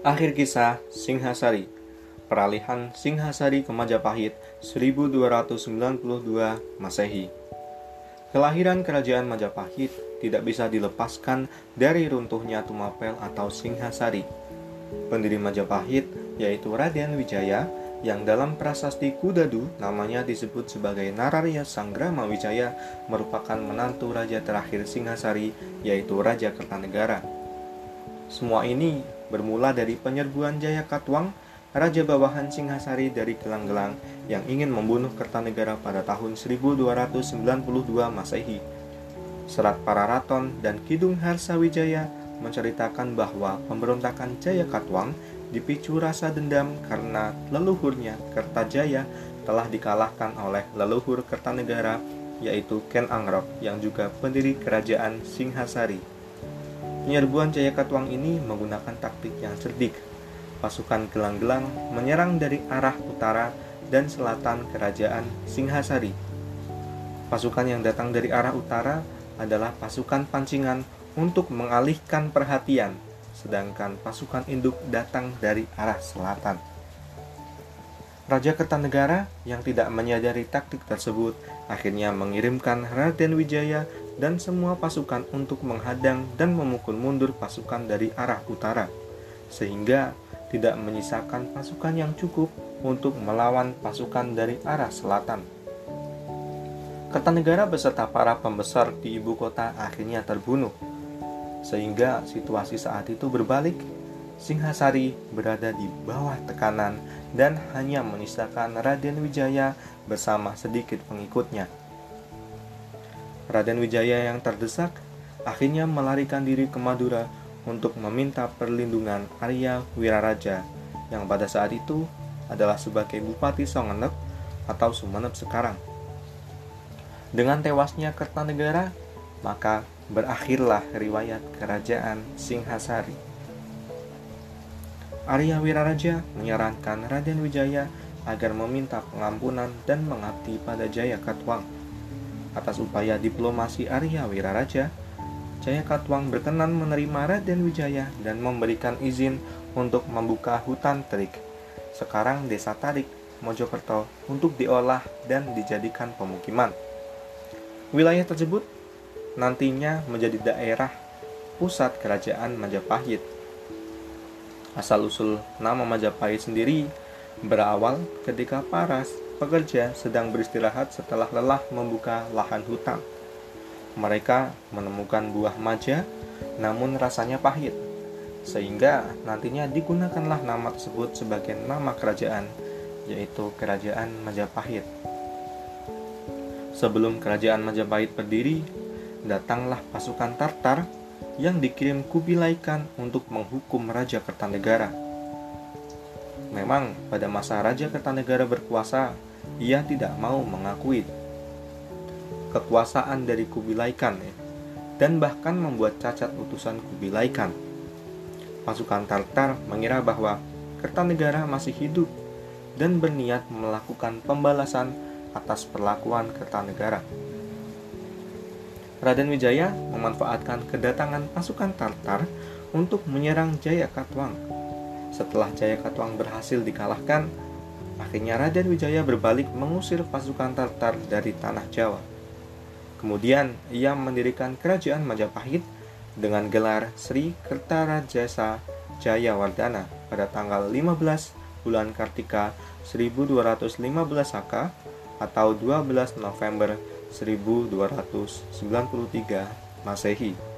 Akhir kisah Singhasari Peralihan Singhasari ke Majapahit 1292 Masehi Kelahiran kerajaan Majapahit tidak bisa dilepaskan dari runtuhnya Tumapel atau Singhasari. Pendiri Majapahit yaitu Raden Wijaya yang dalam prasasti Kudadu namanya disebut sebagai Nararya Sanggrama Wijaya merupakan menantu raja terakhir Singhasari yaitu Raja Kertanegara. Semua ini bermula dari penyerbuan Jaya Katwang, raja bawahan Singhasari dari Gelang-Gelang yang ingin membunuh Kertanegara pada tahun 1292 Masehi. Serat Pararaton dan Kidung Harsawijaya menceritakan bahwa pemberontakan Jaya Katwang dipicu rasa dendam karena leluhurnya Kertajaya telah dikalahkan oleh leluhur Kertanegara yaitu Ken Angrok yang juga pendiri kerajaan Singhasari. Penyerbuan Jayakatwang ini menggunakan taktik yang cerdik. Pasukan gelang-gelang menyerang dari arah utara dan selatan kerajaan Singhasari. Pasukan yang datang dari arah utara adalah pasukan pancingan untuk mengalihkan perhatian, sedangkan pasukan induk datang dari arah selatan. Raja Kertanegara yang tidak menyadari taktik tersebut akhirnya mengirimkan Raden Wijaya dan semua pasukan untuk menghadang dan memukul mundur pasukan dari arah utara, sehingga tidak menyisakan pasukan yang cukup untuk melawan pasukan dari arah selatan. Kertanegara beserta para pembesar di ibu kota akhirnya terbunuh, sehingga situasi saat itu berbalik. Singhasari berada di bawah tekanan dan hanya menyisakan Raden Wijaya bersama sedikit pengikutnya. Raden Wijaya yang terdesak akhirnya melarikan diri ke Madura untuk meminta perlindungan Arya Wiraraja yang pada saat itu adalah sebagai Bupati Songenep atau Sumenep sekarang. Dengan tewasnya Kertanegara, maka berakhirlah riwayat kerajaan Singhasari. Arya Wiraraja menyarankan Raden Wijaya agar meminta pengampunan dan mengabdi pada Jaya Katwang Atas upaya diplomasi Arya Wiraraja, Jaya Katwang berkenan menerima Raden Wijaya dan memberikan izin untuk membuka hutan terik, sekarang desa Tarik, Mojokerto, untuk diolah dan dijadikan pemukiman. Wilayah tersebut nantinya menjadi daerah pusat kerajaan Majapahit. Asal-usul nama Majapahit sendiri berawal ketika Paras pekerja sedang beristirahat setelah lelah membuka lahan hutan. Mereka menemukan buah maja, namun rasanya pahit, sehingga nantinya digunakanlah nama tersebut sebagai nama kerajaan, yaitu Kerajaan Majapahit. Sebelum Kerajaan Majapahit berdiri, datanglah pasukan Tartar yang dikirim Kubilai Khan untuk menghukum Raja Kertanegara. Memang pada masa Raja Kertanegara berkuasa, ia tidak mau mengakui kekuasaan dari Kubilai Khan ya, dan bahkan membuat cacat utusan Kubilai Khan. Pasukan Tartar mengira bahwa Kertanegara masih hidup dan berniat melakukan pembalasan atas perlakuan Kertanegara. Raden Wijaya memanfaatkan kedatangan pasukan Tartar untuk menyerang Jaya Katwang. Setelah Jaya Katwang berhasil dikalahkan, Akhirnya Raden Wijaya berbalik mengusir pasukan Tartar dari tanah Jawa. Kemudian ia mendirikan kerajaan Majapahit dengan gelar Sri Kertarajasa Jayawardana pada tanggal 15 bulan Kartika 1215 Saka atau 12 November 1293 Masehi.